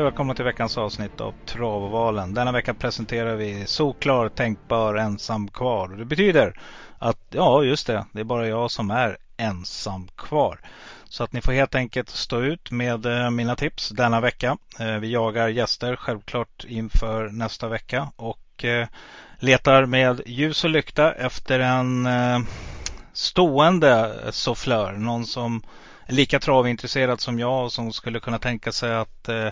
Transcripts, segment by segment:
Hej och välkomna till veckans avsnitt av Travovalen. Denna vecka presenterar vi Solklar tänkbar ensam kvar. Det betyder att, ja just det, det är bara jag som är ensam kvar. Så att ni får helt enkelt stå ut med eh, mina tips denna vecka. Eh, vi jagar gäster självklart inför nästa vecka och eh, letar med ljus och lykta efter en stående soufflör. Någon som lika travintresserad som jag som skulle kunna tänka sig att eh,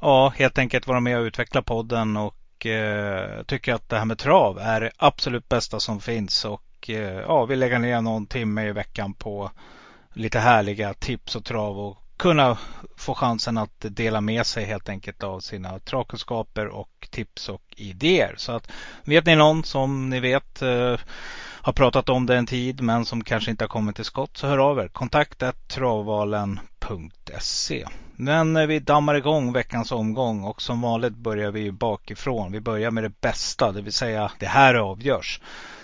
ja, helt enkelt vara med och utveckla podden och eh, tycker att det här med trav är det absolut bästa som finns och eh, ja, vill lägga ner någon timme i veckan på lite härliga tips och trav och kunna få chansen att dela med sig helt enkelt av sina travkunskaper och tips och idéer. Så att vet ni någon som ni vet eh, har pratat om det en tid men som kanske inte har kommit till skott så hör av er. Kontakta travalen.se. Men eh, vi dammar igång veckans omgång och som vanligt börjar vi bakifrån. Vi börjar med det bästa, det vill säga det här avgörs.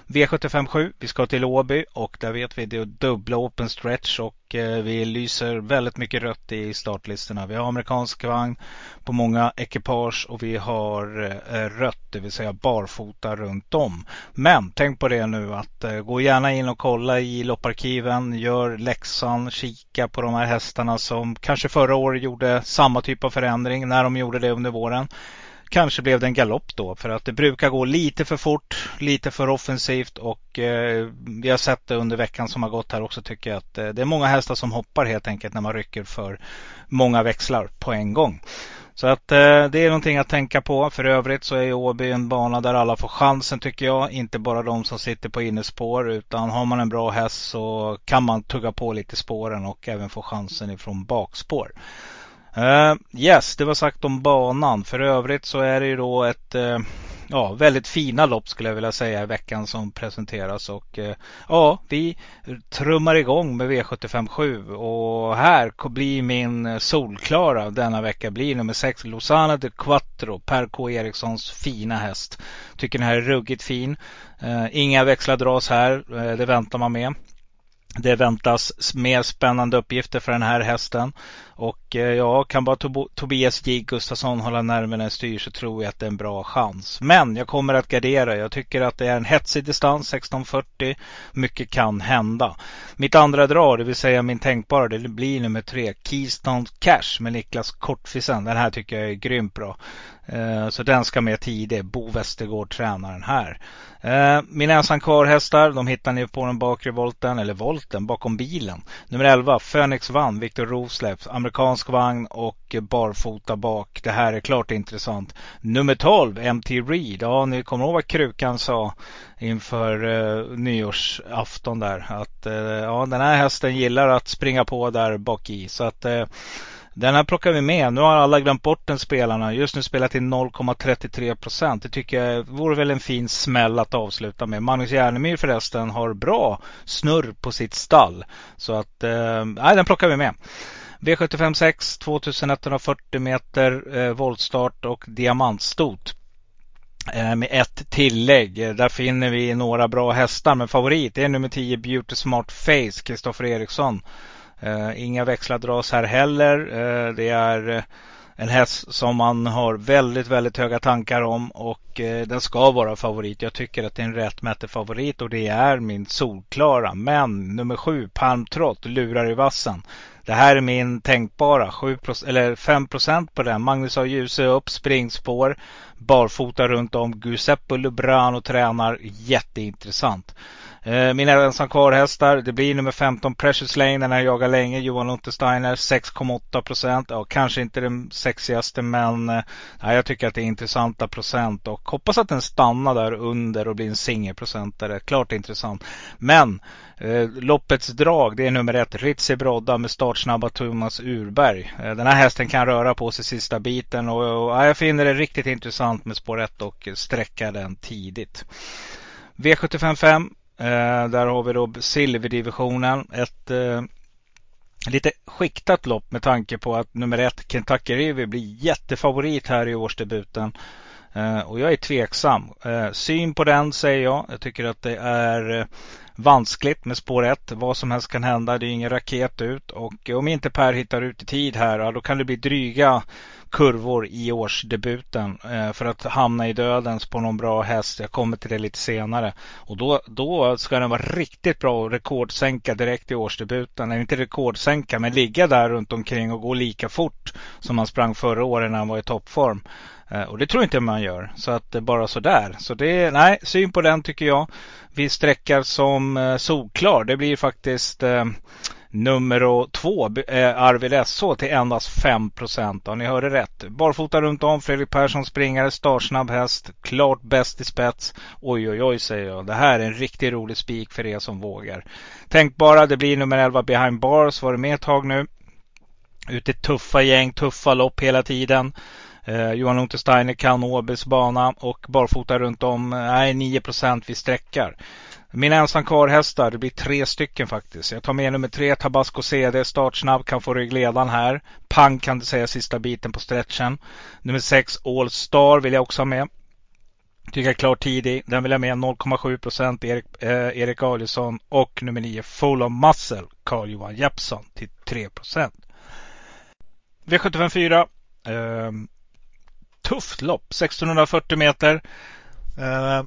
V757, vi ska till Åby och där vet vi det är dubbla open stretch och eh, vi lyser väldigt mycket rött i startlistorna. Vi har amerikansk vagn på många ekipage och vi har eh, rött, det vill säga barfota runt om. Men tänk på det nu att eh, gå gärna in och kolla i lopparkiven, gör läxan, kika på de här hästarna som kanske förra året gjorde samma typ av förändring när de gjorde det under våren. Kanske blev det en galopp då för att det brukar gå lite för fort, lite för offensivt och eh, vi har sett det under veckan som har gått här också tycker jag att eh, det är många hästar som hoppar helt enkelt när man rycker för många växlar på en gång. Så att eh, det är någonting att tänka på. För övrigt så är Åby en bana där alla får chansen tycker jag. Inte bara de som sitter på innespår utan har man en bra häst så kan man tugga på lite spåren och även få chansen ifrån bakspår. Uh, yes, det var sagt om banan. För övrigt så är det ju då ett uh, ja, väldigt fina lopp skulle jag vilja säga i veckan som presenteras. Och uh, ja, vi trummar igång med V757 och här blir min solklara denna vecka blir nummer 6 Lozana de Quattro, Per K Erikssons fina häst. Tycker den här är ruggigt fin. Inga växlar dras här, det väntar man med. Det väntas mer spännande uppgifter för den här hästen. Och eh, ja, kan bara Tobias J Gustafsson hålla nerverna i styr så tror jag att det är en bra chans. Men jag kommer att gardera. Jag tycker att det är en hetsig distans, 1640. Mycket kan hända. Mitt andra drag, det vill säga min tänkbara, det blir nummer tre. Keystone Cash med Niklas Kortfisen. Den här tycker jag är grymt bra. Eh, så den ska med tidigt. Bo Westergård tränar den här. Eh, min ensam kvar-hästar, de hittar ni på den bakre volten, eller volten, bakom bilen. Nummer 11, Phoenix vann, Victor Roslev, amerikansk vagn och barfota bak. Det här är klart intressant. Nummer 12, MT Reed. Ja, ni kommer ihåg vad Krukan sa inför eh, nyårsafton där. Att eh, ja, den här hästen gillar att springa på där bak i. Så att eh, den här plockar vi med. Nu har alla glömt bort den spelarna. Just nu spelar till 0,33 procent. Det tycker jag vore väl en fin smäll att avsluta med. Magnus Järnemyr förresten har bra snurr på sitt stall. Så att, eh, nej den plockar vi med. V75 6, 2140 meter eh, voltstart och diamantstot. Eh, med ett tillägg. Eh, där finner vi några bra hästar. Men favorit är nummer 10 Beauty Smart Face, Kristoffer Eriksson. Eh, inga växlar dras här heller. Eh, det är eh, en häst som man har väldigt, väldigt höga tankar om och eh, den ska vara favorit. Jag tycker att det är en rättmätig favorit och det är min solklara. Men nummer sju, Palmtrott, lurar i vassen. Det här är min tänkbara 7 eller 5% på den. Magnus har Djuse upp, springspår, barfota runt om. Giuseppe Lubrano tränar. Jätteintressant. Eh, mina ensam kvar-hästar, det blir nummer 15 Precious Lane, den här jagar länge, Johan Untersteiner 6,8 procent. Ja, kanske inte den sexigaste men eh, jag tycker att det är intressanta procent och hoppas att den stannar där under och blir en singelprocentare. Klart intressant. Men eh, loppets drag, det är nummer ett Ritzi Brodda med startsnabba Thomas Urberg. Eh, den här hästen kan röra på sig sista biten och, och ja, jag finner det riktigt intressant med spår 1 och sträcka den tidigt. V755 Eh, där har vi då silverdivisionen. Ett eh, lite skiktat lopp med tanke på att nummer ett Kentucky River blir jättefavorit här i årsdebuten. Eh, och jag är tveksam. Eh, syn på den säger jag. Jag tycker att det är eh, vanskligt med spår 1. Vad som helst kan hända. Det är ingen raket ut. Och om inte Per hittar ut i tid här, då kan det bli dryga kurvor i årsdebuten eh, för att hamna i dödens på någon bra häst. Jag kommer till det lite senare. Och då, då ska den vara riktigt bra och rekordsänka direkt i årsdebuten. Eller inte rekordsänka men ligga där runt omkring och gå lika fort som han sprang förra året när han var i toppform. Eh, och det tror inte man gör. Så att det är bara sådär. Så det, nej, syn på den tycker jag. Vi sträckar som eh, solklar. Det blir faktiskt eh, nummer två, eh, Arvid SH till endast 5 procent. ni hörde rätt. Barfota runt om, Fredrik Persson springare, startsnabb häst, klart bäst i spets. Oj, oj, oj säger jag. Det här är en riktigt rolig spik för er som vågar. Tänk bara, det blir nummer 11 behind bars. Var det med ett tag nu? Ute i tuffa gäng, tuffa lopp hela tiden. Eh, Johan Untersteiner kan Åbys bana och barfota runt om. Nej, 9 procent vid sträckar. Mina ensam kvar-hästar, det blir tre stycken faktiskt. Jag tar med nummer tre, Tabasco CD, startsnabb, kan få ryggledan här. Pang kan du säga sista biten på stretchen. Nummer sex, All Star vill jag också ha med. Tycker jag är klart tidig. Den vill jag med 0,7 procent Erik, eh, Erik Adielsson och nummer 9 Full of Muscle Carl-Johan Jeppsson till 3 procent. V754. Eh, tufft lopp. 1640 meter. Eh,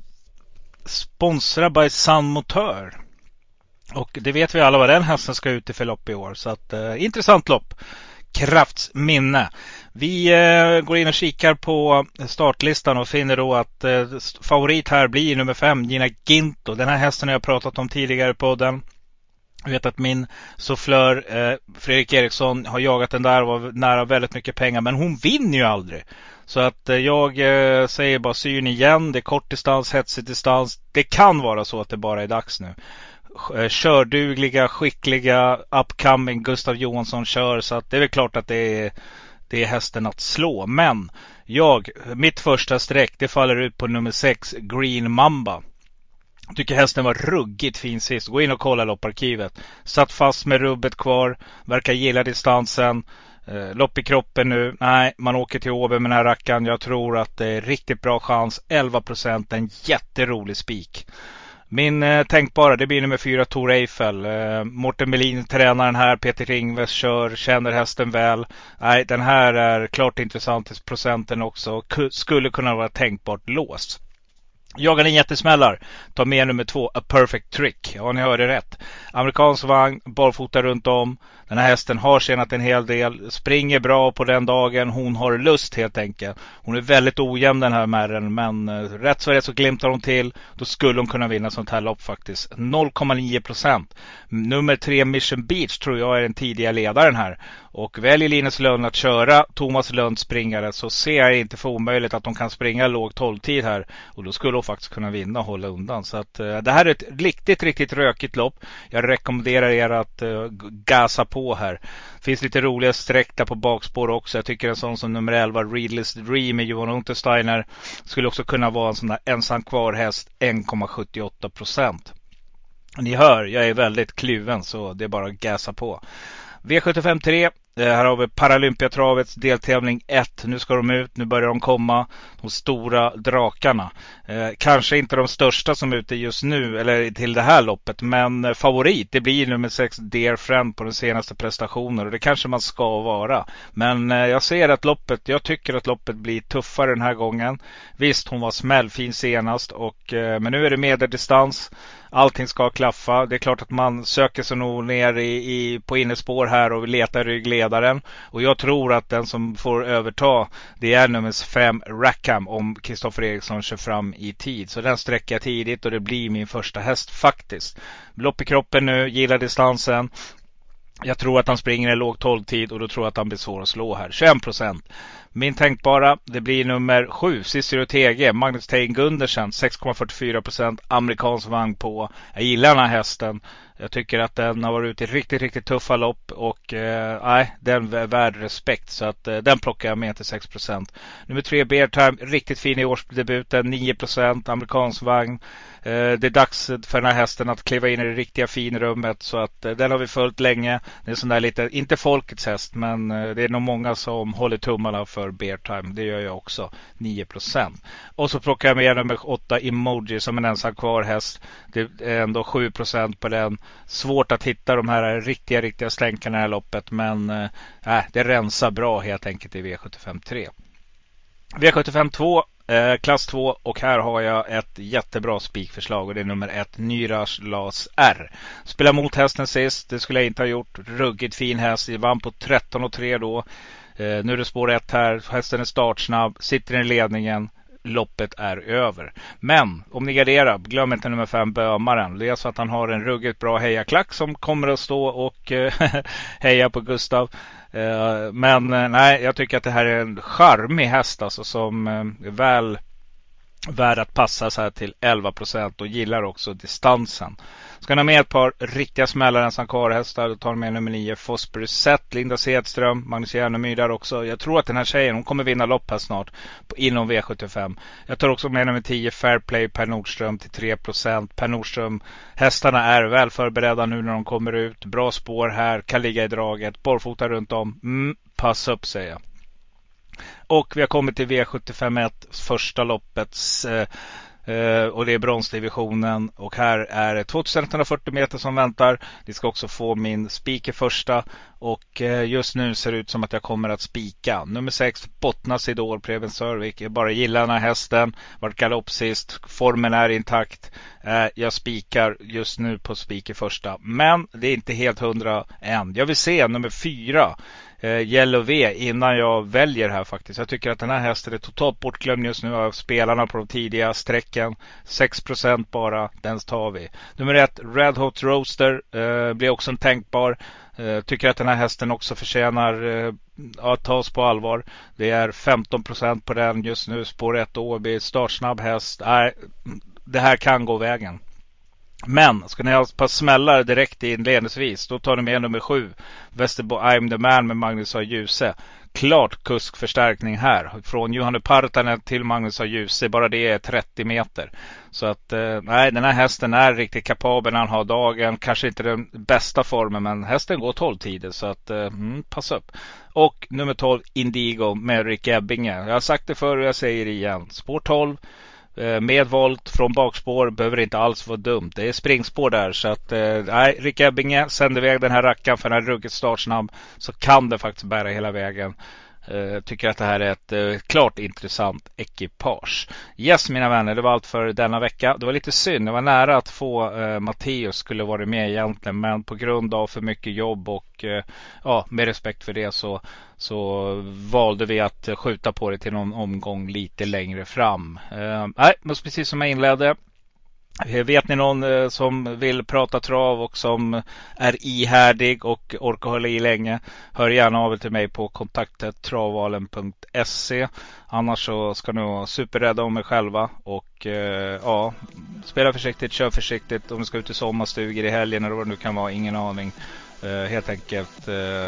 sponsrad by Sun Motör. Och det vet vi alla vad den hästen ska ut i för lopp i år. Så att, eh, intressant lopp. Kraftsminne. Vi eh, går in och kikar på startlistan och finner då att eh, favorit här blir nummer fem, Gina Ginto. Den här hästen har jag pratat om tidigare på den. Jag vet att min soufflör eh, Fredrik Eriksson har jagat den där och var nära väldigt mycket pengar. Men hon vinner ju aldrig. Så att eh, jag eh, säger bara syn igen. Det är kort distans, hetsig distans. Det kan vara så att det bara är dags nu. Eh, kördugliga, skickliga, upcoming Gustav Johansson kör. Så att det är väl klart att det är, det är hästen att slå. Men jag, mitt första streck, det faller ut på nummer 6, Green Mamba. Tycker hästen var ruggigt fin sist. Gå in och kolla lopparkivet. Satt fast med rubbet kvar. Verkar gilla distansen. Eh, lopp i kroppen nu. Nej, man åker till Åby med den här rackaren. Jag tror att det är riktigt bra chans. 11 procent. En jätterolig spik. Min eh, tänkbara, det blir nummer fyra Tor Eiffel. Eh, Mårten Melin tränar den här. Peter Ringves kör, känner hästen väl. Nej, den här är klart intressant i procenten också. K skulle kunna vara tänkbart låst. Jagar ni jättesmällar, ta med nummer två, A Perfect Trick. Ja, ni hörde rätt. Amerikansk vagn, barfota runt om. Den här hästen har tjänat en hel del, springer bra på den dagen. Hon har lust helt enkelt. Hon är väldigt ojämn den här märren, men eh, rätt så rätt så glimtar hon till. Då skulle hon kunna vinna sånt här lopp faktiskt. 0,9 procent. Nummer tre Mission Beach tror jag är den tidiga ledaren här. Och väljer Linus Lönn att köra Thomas Lönn springare så ser jag inte för omöjligt att de kan springa låg 12-tid här. Och då skulle då faktiskt kunna vinna och hålla undan. Så att eh, det här är ett riktigt, riktigt rökigt lopp. Jag rekommenderar er att eh, gasa på här. Finns lite roliga streck där på bakspår också. Jag tycker en sån som nummer 11, Readless Dream med Johan Untersteiner skulle också kunna vara en sån där ensam kvar häst 1,78 procent. Ni hör, jag är väldigt kluven så det är bara att gasa på. V75 3 eh, här har vi Paralympiatravets deltävling 1. Nu ska de ut, nu börjar de komma. De stora drakarna. Eh, kanske inte de största som är ute just nu, eller till det här loppet. Men eh, favorit, det blir nummer 6 Dear Friend på den senaste prestationen. Och det kanske man ska vara. Men eh, jag ser att loppet, jag tycker att loppet blir tuffare den här gången. Visst, hon var smällfin senast. Och, eh, men nu är det medeldistans. Allting ska klaffa. Det är klart att man söker sig nog ner i, i, på innespår här och letar ryggledaren. Och jag tror att den som får överta det är nummer fem Rackham om Kristoffer Eriksson kör fram i tid. Så den sträcker jag tidigt och det blir min första häst faktiskt. Lopp i kroppen nu, gillar distansen. Jag tror att han springer i låg 12-tid och då tror jag att han blir svår att slå här. 21 procent. Min tänkbara, det blir nummer 7, Cicero TG, Magnus Tein Gundersen, 6,44 procent, amerikansk vagn på. Jag gillar den här hästen. Jag tycker att den har varit ute i riktigt, riktigt tuffa lopp och eh, nej, den är värd respekt. Så att eh, den plockar jag med till 6 procent. Nummer 3, Beartime riktigt fin i årsdebuten, 9 procent, amerikansk vagn. Eh, det är dags för den här hästen att kliva in i det riktiga finrummet. Så att eh, den har vi följt länge. Det är en sån där lite, inte folkets häst, men eh, det är nog många som håller tummarna för Bear Time. Det gör jag också. 9% Och så plockar jag med nummer 8 Emoji som en ensam kvar häst. Det är ändå 7% på den. Svårt att hitta de här riktiga, riktiga slänkarna i det här loppet. Men eh, äh, det rensar bra helt enkelt i V75 3. V75 2 Eh, klass 2 och här har jag ett jättebra spikförslag och det är nummer 1 Nyras Las R. Spelade mot hästen sist, det skulle jag inte ha gjort. Ruggigt fin häst, Jag vann på 13 och 3 då. Eh, nu är det spår 1 här, hästen är startsnabb, sitter i ledningen loppet är över. Men om ni garderar, glöm inte nummer 5 Bömaren. Det är så att han har en ruggigt bra hejaklack som kommer att stå och eh, heja på Gustav. Eh, men eh, nej, jag tycker att det här är en charmig häst alltså som är väl värd att passa så här till 11 procent och gillar också distansen. Ska ni ha med ett par riktiga smällare, ensam karlhästar, då tar ni med nummer 9 Fosbury Set, Linda Sedström, Magnus Järnemyr där också. Jag tror att den här tjejen, hon kommer vinna lopp här snart inom V75. Jag tar också med nummer 10 Fairplay Per Nordström till 3 procent. Per Nordström, hästarna är väl förberedda nu när de kommer ut. Bra spår här, kan ligga i draget, barfota runt om. Mm, pass upp säger jag. Och vi har kommit till V751, första loppets eh, eh, och det är bronsdivisionen. Och här är det 2140 meter som väntar. Ni ska också få min speaker första. Och eh, just nu ser det ut som att jag kommer att spika. Nummer 6, Bottnas Idol, Preben Sörvik. Jag bara gillar den här hästen. Vart galopp sist. Formen är intakt. Eh, jag spikar just nu på spik i första. Men det är inte helt hundra än. Jag vill se nummer 4 eh, Yellow V innan jag väljer här faktiskt. Jag tycker att den här hästen är totalt bortglömd just nu av spelarna på de tidiga strecken. 6% bara, den tar vi. Nummer ett, Red Hot Roaster, eh, blir också en tänkbar. Eh, tycker att den här hästen också förtjänar eh, att tas på allvar. Det är 15 procent på den just nu. Spår 1 Åby, startsnabb häst. Nej, det här kan gå vägen. Men ska ni ha ett par smällar direkt inledningsvis då tar ni med nummer 7. Västerbo I'm the man med Magnus A. Djuse. Klart kuskförstärkning här. Från Johanne Partanen till Magnus Ajuse, Djuse. Bara det är 30 meter. Så att eh, nej, den här hästen är riktigt kapabel när han har dagen. Kanske inte den bästa formen men hästen går 12 tider så att eh, mm, passa upp. Och nummer 12 Indigo med Rick Ebbinge. Jag har sagt det förr och jag säger det igen. Spår 12. Eh, med volt från bakspår behöver inte alls vara dumt. Det är springspår där så att eh, nej, Rick Ebbinge sänder iväg den här rackaren för den här ruggigt startsnabb så kan det faktiskt bära hela vägen. Uh, tycker att det här är ett uh, klart intressant ekipage. Yes mina vänner, det var allt för denna vecka. Det var lite synd, det var nära att få uh, Matteus skulle varit med egentligen. Men på grund av för mycket jobb och ja, med respekt för det så, så valde vi att skjuta på det till någon omgång lite längre fram. Nej, men precis som jag inledde Eh, vet ni någon eh, som vill prata trav och som är ihärdig och orkar hålla i länge? Hör gärna av er till mig på kontaktet travalen.se. Annars så ska ni vara superrädda om er själva och eh, ja, spela försiktigt, kör försiktigt. Om ni ska ut i sommarstugor i helgen eller vad det nu kan vara, ingen aning. Eh, helt enkelt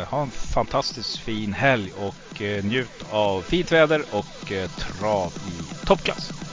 ha en fantastiskt fin helg och njut av fint väder och trav i toppklass.